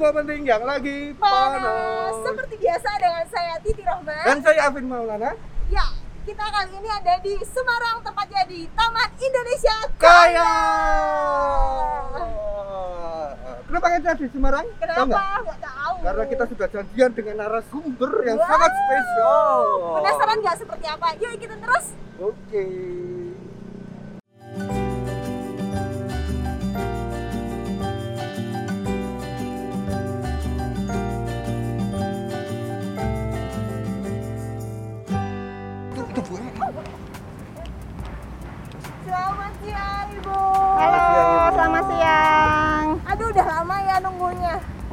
Info penting yang lagi panas. Seperti biasa dengan saya Titi Rohman. Dan saya Afin Maulana. Ya, kita kali ini ada di Semarang, tepatnya di Taman Indonesia Kaya. Kenapa kita di Semarang? Kenapa? nggak? Nggak tahu. Karena kita sudah janjian dengan narasumber yang Wow. sangat spesial. Penasaran nggak seperti apa? Yuk ikutin terus. Oke. Itu,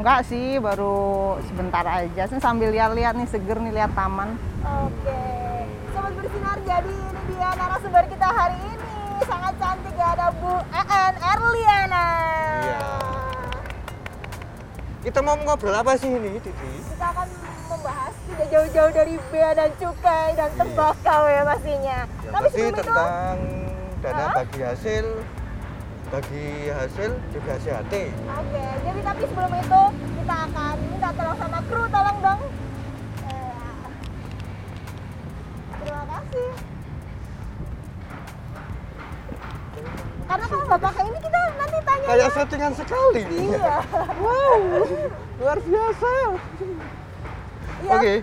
Enggak sih, baru sebentar aja. Saya sambil lihat-lihat nih, seger nih lihat taman. Oke. Sobat bersinar jadi ini dia narasumber kita hari ini. Sangat cantik ya ada Bu En Erliana. Iya. Kita mau ngobrol apa sih ini, Titi? Kita akan membahas tidak jauh-jauh dari bea dan cukai dan Iya. tembakau ya pastinya. Yang Tapi pasti sebelum itu, tentang dana Hah? bagi hasil bagi hasil juga CHT. oke. Jadi tapi sebelum itu kita akan minta tolong sama kru, tolong dong. Eh, Terima kasih. Karena kalau nggak pakai ini kita nanti tanya. Kayak settingan sekali. Iya. Wow, luar biasa. Iya. Oke.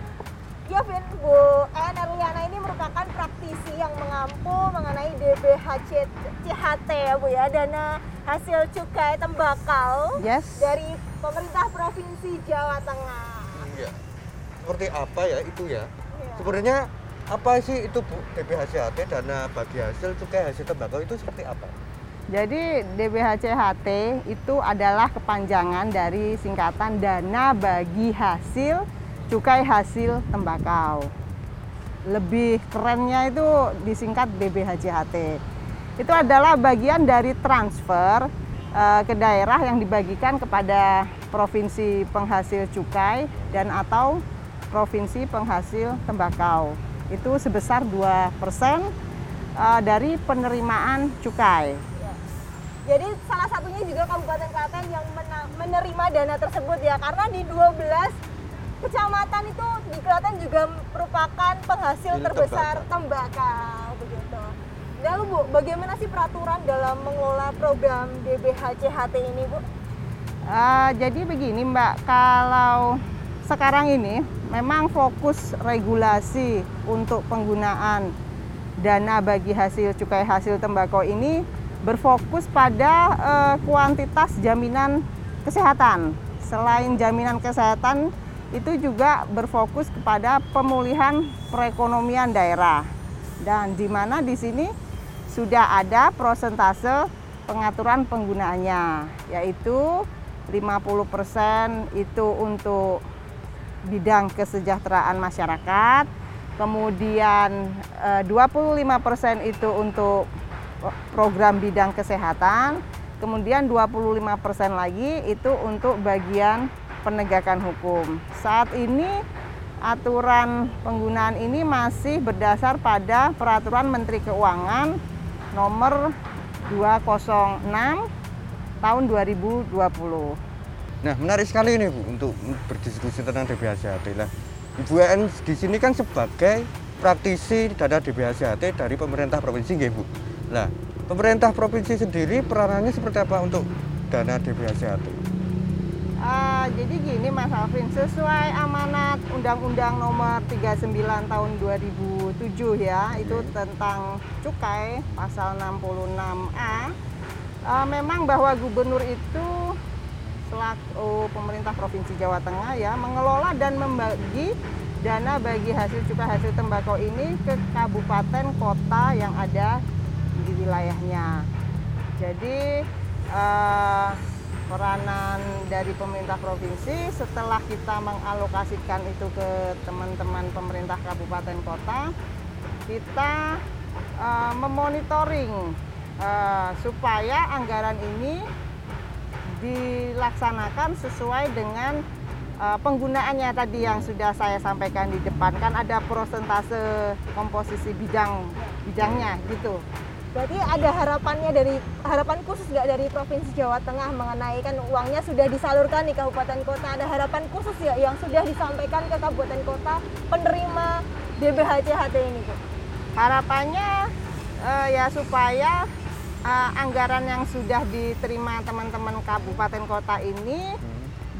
Ya, Vin, Bu En Erliana ini merupakan praktisi yang mengampu mengenai DBHC CHT ya Bu ya, dana hasil cukai tembakau Yes. dari pemerintah Provinsi Jawa Tengah. Iya. Seperti apa ya itu ya? Iya. Sebenarnya apa sih itu Bu DBHCHT dana bagi hasil cukai hasil tembakau itu seperti apa? Jadi DBHCHT itu adalah kepanjangan dari singkatan dana bagi hasil cukai hasil tembakau. Lebih kerennya itu disingkat DBHCHT. Itu adalah bagian dari transfer eh, ke daerah yang dibagikan kepada provinsi penghasil cukai dan atau provinsi penghasil tembakau. Itu sebesar 2% eh, dari penerimaan cukai. Jadi salah satunya juga Kabupaten Klaten yang menerima dana tersebut ya, karena di 12 kecamatan itu di Klaten juga merupakan penghasil Ini terbesar tembakau begitu. Lalu Bu, bagaimana sih peraturan dalam mengelola program DBHCHT ini Bu? Eh, jadi begini Mbak, kalau sekarang ini memang fokus regulasi untuk penggunaan dana bagi hasil cukai hasil tembakau ini berfokus pada eh, kuantitas jaminan kesehatan. Selain jaminan kesehatan, itu juga berfokus kepada pemulihan perekonomian daerah. Dan di mana di sini sudah ada prosentase pengaturan penggunaannya, yaitu 50% itu untuk bidang kesejahteraan masyarakat, kemudian eh, 25% itu untuk program bidang kesehatan, kemudian 25% lagi itu untuk bagian penegakan hukum. Saat ini aturan penggunaan ini masih berdasar pada peraturan Menteri Keuangan nomor 206 tahun 2020. Nah, menarik sekali ini Bu untuk berdiskusi tentang DBHCHT lah. Ibu En di sini kan sebagai praktisi dana DBHCHT dari pemerintah provinsi nggih Bu. Nah, pemerintah provinsi sendiri peranannya seperti apa untuk dana DBHCHT? Ah, jadi gini Mas Alvin, sesuai amanat Undang-Undang Nomor 39 Tahun 2007 ya, itu tentang cukai pasal 66A. ah, memang bahwa gubernur itu selaku pemerintah Provinsi Jawa Tengah ya mengelola dan membagi dana bagi hasil cukai hasil tembakau ini ke kabupaten kota yang ada di wilayahnya. Jadi eh, peranan dari pemerintah provinsi setelah kita mengalokasikan itu ke teman-teman pemerintah kabupaten kota, kita eh, memonitoring eh, supaya anggaran ini dilaksanakan sesuai dengan eh, penggunaannya tadi yang sudah saya sampaikan di depan kan ada prosentase komposisi bidang bidangnya gitu. Berarti ada harapannya dari harapan khusus nggak dari provinsi Jawa Tengah mengenai kan uangnya sudah disalurkan di kabupaten kota. Ada harapan khusus ya yang sudah disampaikan ke kabupaten kota penerima DBHCHT ini, Bu? Harapannya eh, ya supaya eh, anggaran yang sudah diterima teman-teman kabupaten kota ini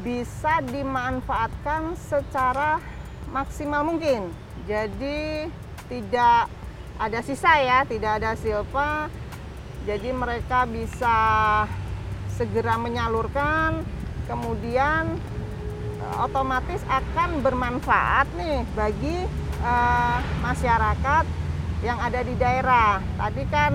bisa dimanfaatkan secara maksimal mungkin. Jadi tidak ada sisa ya, tidak ada silpa. Jadi mereka bisa segera menyalurkan, kemudian eh, otomatis akan bermanfaat nih bagi eh, masyarakat yang ada di daerah. Tadi kan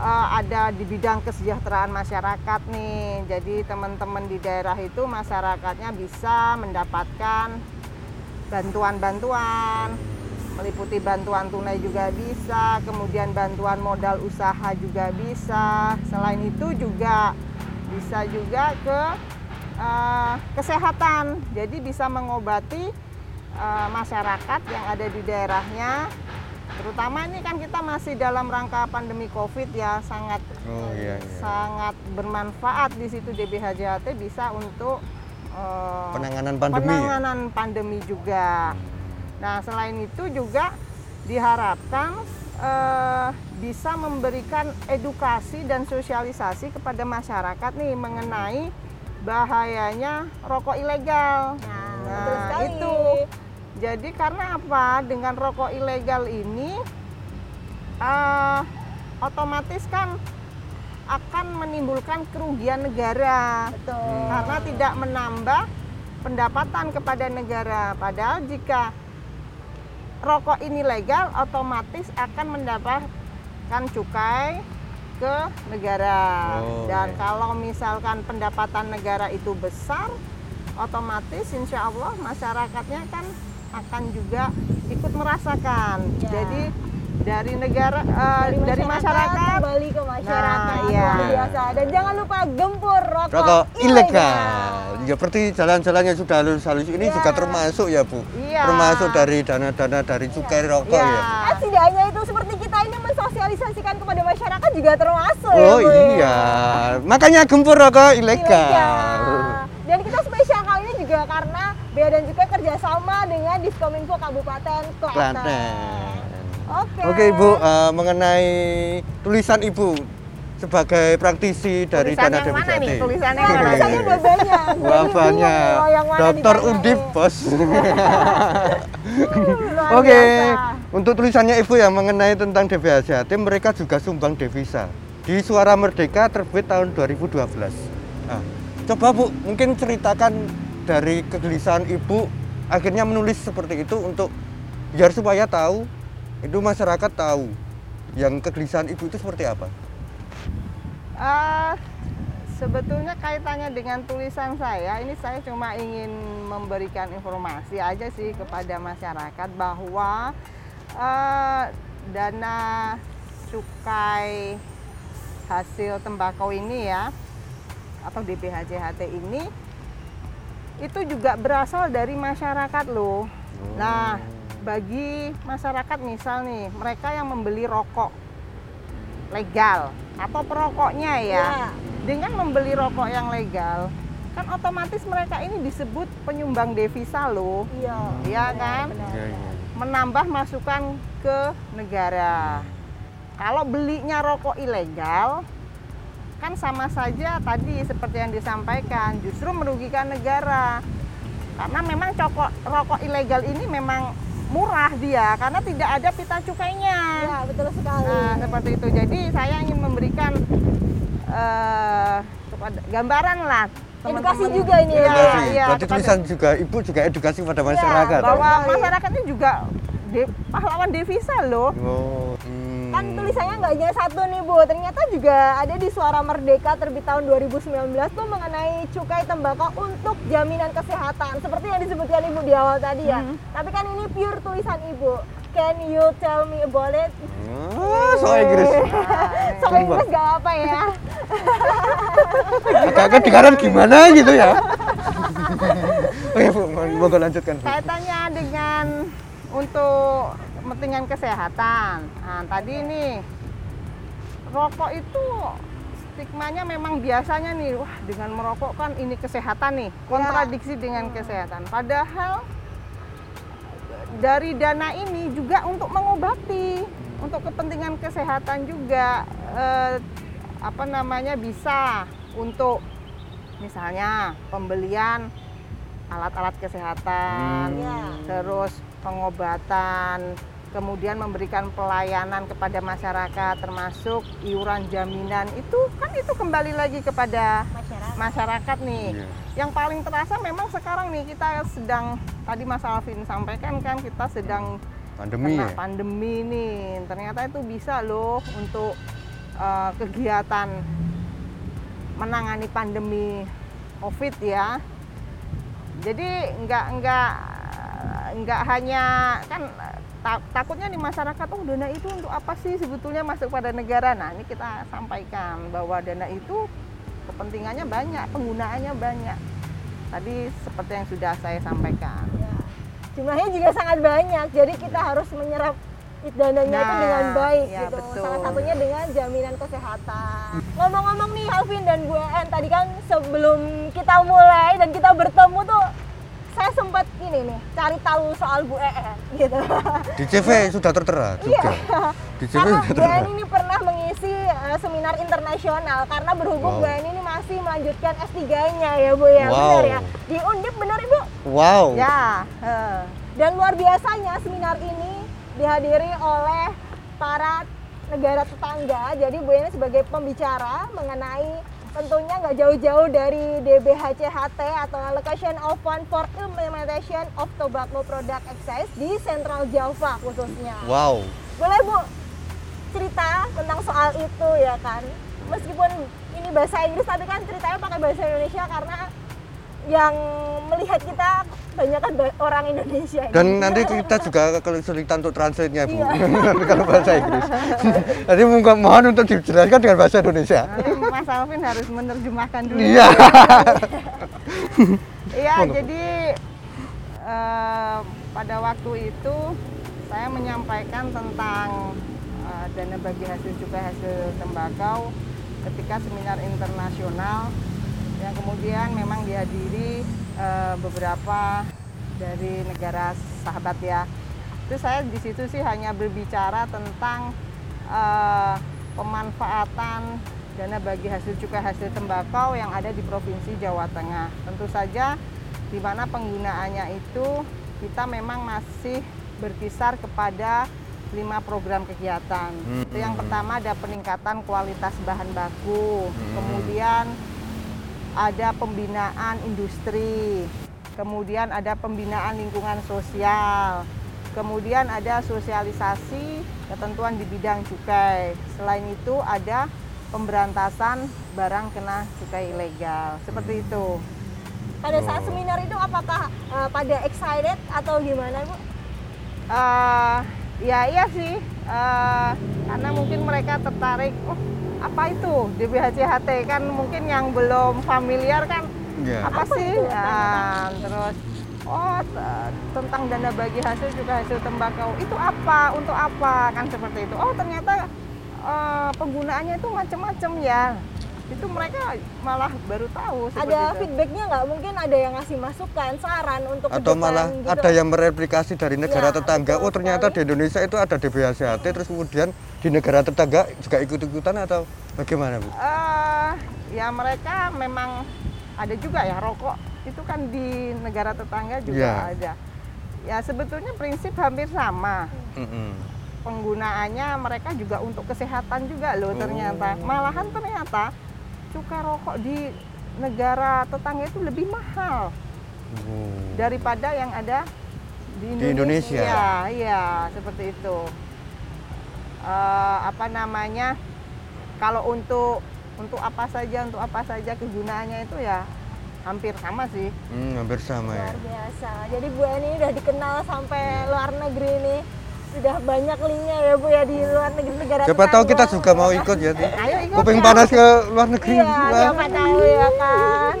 eh, ada di bidang kesejahteraan masyarakat nih. Jadi teman-teman di daerah itu masyarakatnya bisa mendapatkan bantuan-bantuan meliputi bantuan tunai juga bisa, kemudian bantuan modal usaha juga bisa. Selain itu juga bisa juga ke eh, kesehatan. Jadi bisa mengobati eh, masyarakat yang ada di daerahnya. Terutama ini kan kita masih dalam rangka pandemi Covid ya, sangat Oh iya, iya. sangat bermanfaat di situ DBHJHT bisa untuk eh, Penanganan pandemi. ya? penanganan pandemi juga. Nah, selain itu juga diharapkan eh, bisa memberikan edukasi dan sosialisasi kepada masyarakat nih mengenai bahayanya rokok ilegal. Nah, Nah, sekali. itu. Jadi karena apa? Dengan rokok ilegal ini eh, otomatis kan akan menimbulkan kerugian negara Betul. karena tidak menambah pendapatan kepada negara. Padahal jika rokok ini legal, otomatis akan mendapatkan cukai ke negara. Oh, Dan oke. kalau misalkan pendapatan negara itu besar, otomatis insya Allah masyarakatnya kan akan juga ikut merasakan. Ya. Jadi dari negara, eh, dari masyarakat kembali ke masyarakat Nah, iya. biasa dan jangan lupa gempur rokok, Rokok ilegal. Ya seperti jalan-jalannya sudah halus-halus ini Ya. juga termasuk ya Bu. Iya. Termasuk dari dana-dana dari cukai rokok Iya. ya. Kan tidak hanya itu seperti kita ini mensosialisasikan kepada masyarakat juga termasuk ya, Oh Bu, ya. iya. Makanya gempur rokok ilegal. Ilegal. Dan kita spesial kali ini juga karena Bea dan Cukai kerjasama dengan Diskominfo Kabupaten Klaten. Klaten. Oke. Oke Ibu, eh, mengenai tulisan Ibu sebagai praktisi dari Tulisan dana yang mana DBJT. nih? Tulisannya Nah, yang mana? tulisannya udah banyak. Wah banyak. Dokter Undip nih. bos. Oke, untuk tulisannya Ibu yang mengenai tentang DBHJT, mereka juga sumbang devisa di Suara Merdeka terbit tahun 2012. Nah, coba Bu, mungkin ceritakan dari kegelisahan Ibu akhirnya menulis seperti itu untuk biar supaya tahu itu masyarakat tahu yang kegelisahan Ibu itu seperti apa. Eh, sebetulnya kaitannya dengan tulisan saya, ini saya cuma ingin memberikan informasi aja sih kepada masyarakat bahwa eh, dana cukai hasil tembakau ini ya, atau DPHJHT ini, itu juga berasal dari masyarakat loh. Nah, bagi masyarakat misal nih, mereka yang membeli rokok legal atau perokoknya ya, Ya. dengan membeli rokok yang legal, kan otomatis mereka ini disebut penyumbang devisa loh, Iya. Iya benar, kan? benar. Ya, ya. menambah masukan ke negara. Kalau belinya rokok ilegal, kan sama saja tadi seperti yang disampaikan, justru merugikan negara. Karena memang cokok, rokok ilegal ini memang murah dia, karena tidak ada pita cukainya. Ya, betul sekali. Nah, seperti itu. Jadi saya ingin memberikan eh, kepada gambaran lah Edukasi teman-teman. juga ini ya. Iya, Edukasi. iya, Berarti kepada- tulisan juga Ibu juga edukasi kepada masyarakat. bahwa Betul. masyarakat ini juga de- pahlawan devisa loh. Oh, hmm. Kan tulisannya nggak hanya satu nih Bu, ternyata juga ada di Suara Merdeka terbit tahun 2019 tuh mengenai cukai tembakau untuk jaminan kesehatan. Seperti yang disebutkan Ibu di awal tadi ya. Mhm. Tapi kan ini pure tulisan Ibu. Can you tell me about it? Ah, soal Inggris. Soal Coba. Inggris gak apa ya. Agak kedengaran gimana gitu ya. Oke Bu, mau lanjutkan Bu. Kaitannya dengan untuk kepentingan kesehatan. Nah, tadi ini rokok itu stigmanya memang biasanya nih, wah dengan merokok kan ini kesehatan nih, kontradiksi dengan kesehatan. Padahal dari dana ini juga untuk mengobati, untuk kepentingan kesehatan juga eh, apa namanya bisa untuk misalnya pembelian alat-alat kesehatan, Hmm. Ya. terus pengobatan, kemudian memberikan pelayanan kepada masyarakat termasuk iuran jaminan itu kan itu kembali lagi kepada masyarakat masyarakat nih. Iya. Yang paling terasa memang sekarang nih kita sedang tadi Mas Alvin sampaikan kan kita sedang Pandemi kena ya. pandemi nih. Ternyata itu bisa loh untuk eh, kegiatan menangani pandemi COVID ya. Jadi nggak nggak nggak hanya kan ta- takutnya di masyarakat oh dana itu untuk apa sih sebetulnya masuk pada negara. Nah ini kita sampaikan bahwa dana itu kepentingannya banyak, penggunaannya banyak. Tadi seperti yang sudah saya sampaikan. Ya. Jumlahnya juga sangat banyak, jadi kita harus menyerap dananya itu Nah, dengan baik ya, gitu. betul. Salah satunya dengan jaminan kesehatan. Ngomong-ngomong nih Alvin dan Bu En, tadi kan sebelum kita mulai dan kita bertemu tuh saya sempat ini nih cari tahu soal Bu En gitu. Di CV sudah tertera juga. Di CV Karena sudah Bu tertera. En ini pernah mengisi eh, seminar internasional karena berhubung Wow. Bu En ini masih melanjutkan S3-nya ya Bu ya. Wow. Benar ya? Di Undip benar Ibu? Wow. Ya, eh. Dan luar biasanya seminar ini dihadiri oleh para negara tetangga. Jadi Bu ini sebagai pembicara mengenai tentunya nggak jauh-jauh dari DBHCHT atau Allocation of Fund for Implementation of Tobacco Product Excise di Central Java khususnya. Wow. Boleh Bu cerita tentang soal itu ya kan? Meskipun ini bahasa Inggris tapi kan ceritanya pakai bahasa Indonesia karena yang melihat kita banyak kan ba- orang Indonesia. Dan nanti kita juga kesulitan untuk translate-nya, Bu. Iya. Kalau bahasa Inggris. Jadi mohon mohon untuk dijelaskan dengan bahasa Indonesia. Mas Alvin harus menerjemahkan dulu. Iya. Iya, jadi eh, pada waktu itu saya menyampaikan tentang eh, dana bagi hasil cukai hasil tembakau ketika seminar internasional yang kemudian memang dihadiri eh, beberapa dari negara sahabat ya. Itu saya di situ sih hanya berbicara tentang eh, pemanfaatan dana bagi hasil cukai hasil tembakau yang ada di Provinsi Jawa Tengah. Tentu saja di mana penggunaannya itu kita memang masih berkisar kepada lima program kegiatan. Hmm. Itu yang pertama ada peningkatan kualitas bahan baku, Hmm. kemudian ada pembinaan industri, kemudian ada pembinaan lingkungan sosial, kemudian ada sosialisasi ketentuan di bidang cukai. Selain itu ada pemberantasan barang kena cukai ilegal. Seperti itu. Pada saat seminar itu apakah eh, pada excited atau gimana Bu? Eh, ya iya sih, Eh, karena mungkin mereka tertarik, oh apa itu DBHCHT kan mungkin yang belum familiar kan Iya. apa, Apa sih? itu? Nah, terus oh tentang dana bagi hasil juga hasil tembakau itu apa? Untuk apa? Kan seperti itu. Oh ternyata eh, penggunaannya itu macam-macam ya. Itu mereka malah baru tahu Ada itu. feedbacknya nggak? Mungkin ada yang ngasih masukan, saran untuk Atau malah gitu. ada yang mereplikasi dari negara Ya, tetangga. Oh ternyata sekali. di Indonesia itu ada DBHCHT, terus kemudian di negara tetangga juga ikut-ikutan atau bagaimana, Bu? Eh, ya mereka memang ada juga ya rokok itu kan di negara tetangga juga Iya. ada. Ya sebetulnya prinsip hampir sama. Mm-mm. Penggunaannya mereka juga untuk kesehatan juga loh ternyata. Oh. Malahan ternyata cukai rokok di negara tetangga itu lebih mahal Oh. daripada yang ada di Di Indonesia. Iya, iya, seperti itu. Eh, apa namanya? Kalau untuk untuk apa saja, untuk apa saja kegunaannya itu ya hampir sama sih. Hmm, hampir sama ya. Luar biasa. Jadi Bu Eni udah dikenal sampai luar negeri nih. Sudah banyak linknya ya Bu ya di luar negeri negara Siapa tahu kita juga mau ikut ya. Ti. Ayo ikut Kuping ya. panas ke luar negeri. Iya, Wah. siapa tahu ya kan.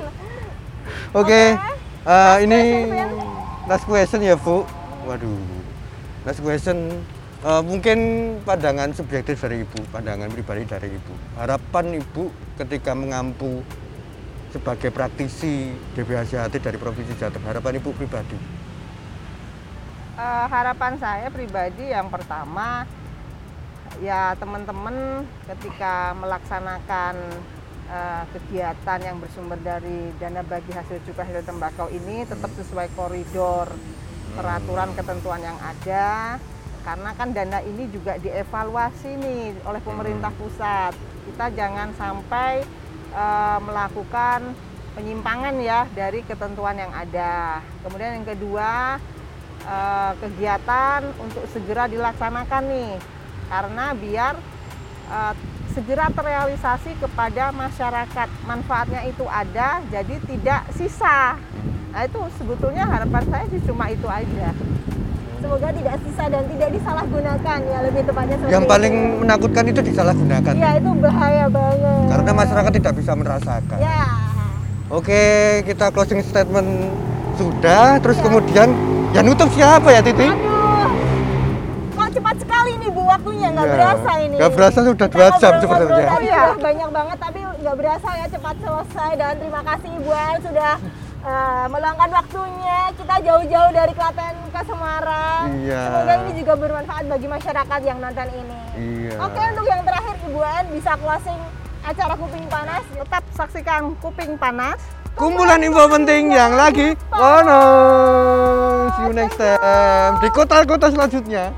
Oke, Oke. eh, ini question, last question ya Bu. Waduh, last question Eh, mungkin pandangan subjektif dari ibu, pandangan pribadi dari ibu. Harapan ibu ketika mengampu sebagai praktisi DBHCHT dari Provinsi Jateng, harapan ibu pribadi. Eh, harapan saya pribadi yang pertama ya teman-teman ketika melaksanakan eh, kegiatan yang bersumber dari dana bagi hasil cukai hasil tembakau ini tetap sesuai koridor peraturan ketentuan yang ada. Karena kan dana ini juga dievaluasi nih oleh pemerintah pusat. Kita jangan sampai eh, melakukan penyimpangan ya dari ketentuan yang ada. Kemudian yang kedua eh, kegiatan untuk segera dilaksanakan nih karena biar eh, segera terrealisasi kepada masyarakat manfaatnya itu ada jadi tidak sisa nah itu sebetulnya harapan saya sih cuma itu aja Semoga tidak sisa dan tidak disalahgunakan ya lebih tepatnya seperti Yang itu. paling menakutkan itu disalahgunakan. Ya itu bahaya banget. Karena masyarakat tidak bisa merasakan. Ya. Oke, kita closing statement sudah, terus Iya. kemudian ya nutup siapa ya Titi? Aduh. Kok cepat sekali nih Bu waktunya nggak Iya. berasa ini. Nggak berasa sudah dua jam sebenarnya. Iya. banyak banget tapi nggak berasa ya cepat selesai dan terima kasih Ibu An sudah eh, meluangkan waktunya kita jauh-jauh dari Klaten ke Semarang. Iya. Semoga ini juga bermanfaat bagi masyarakat yang nonton ini. Iya. Oke untuk yang terakhir Ibu An bisa closing acara kuping panas. tetap saksikan kuping panas Kumpulan info penting yang lagi bonus. See you next time di kota-kota selanjutnya.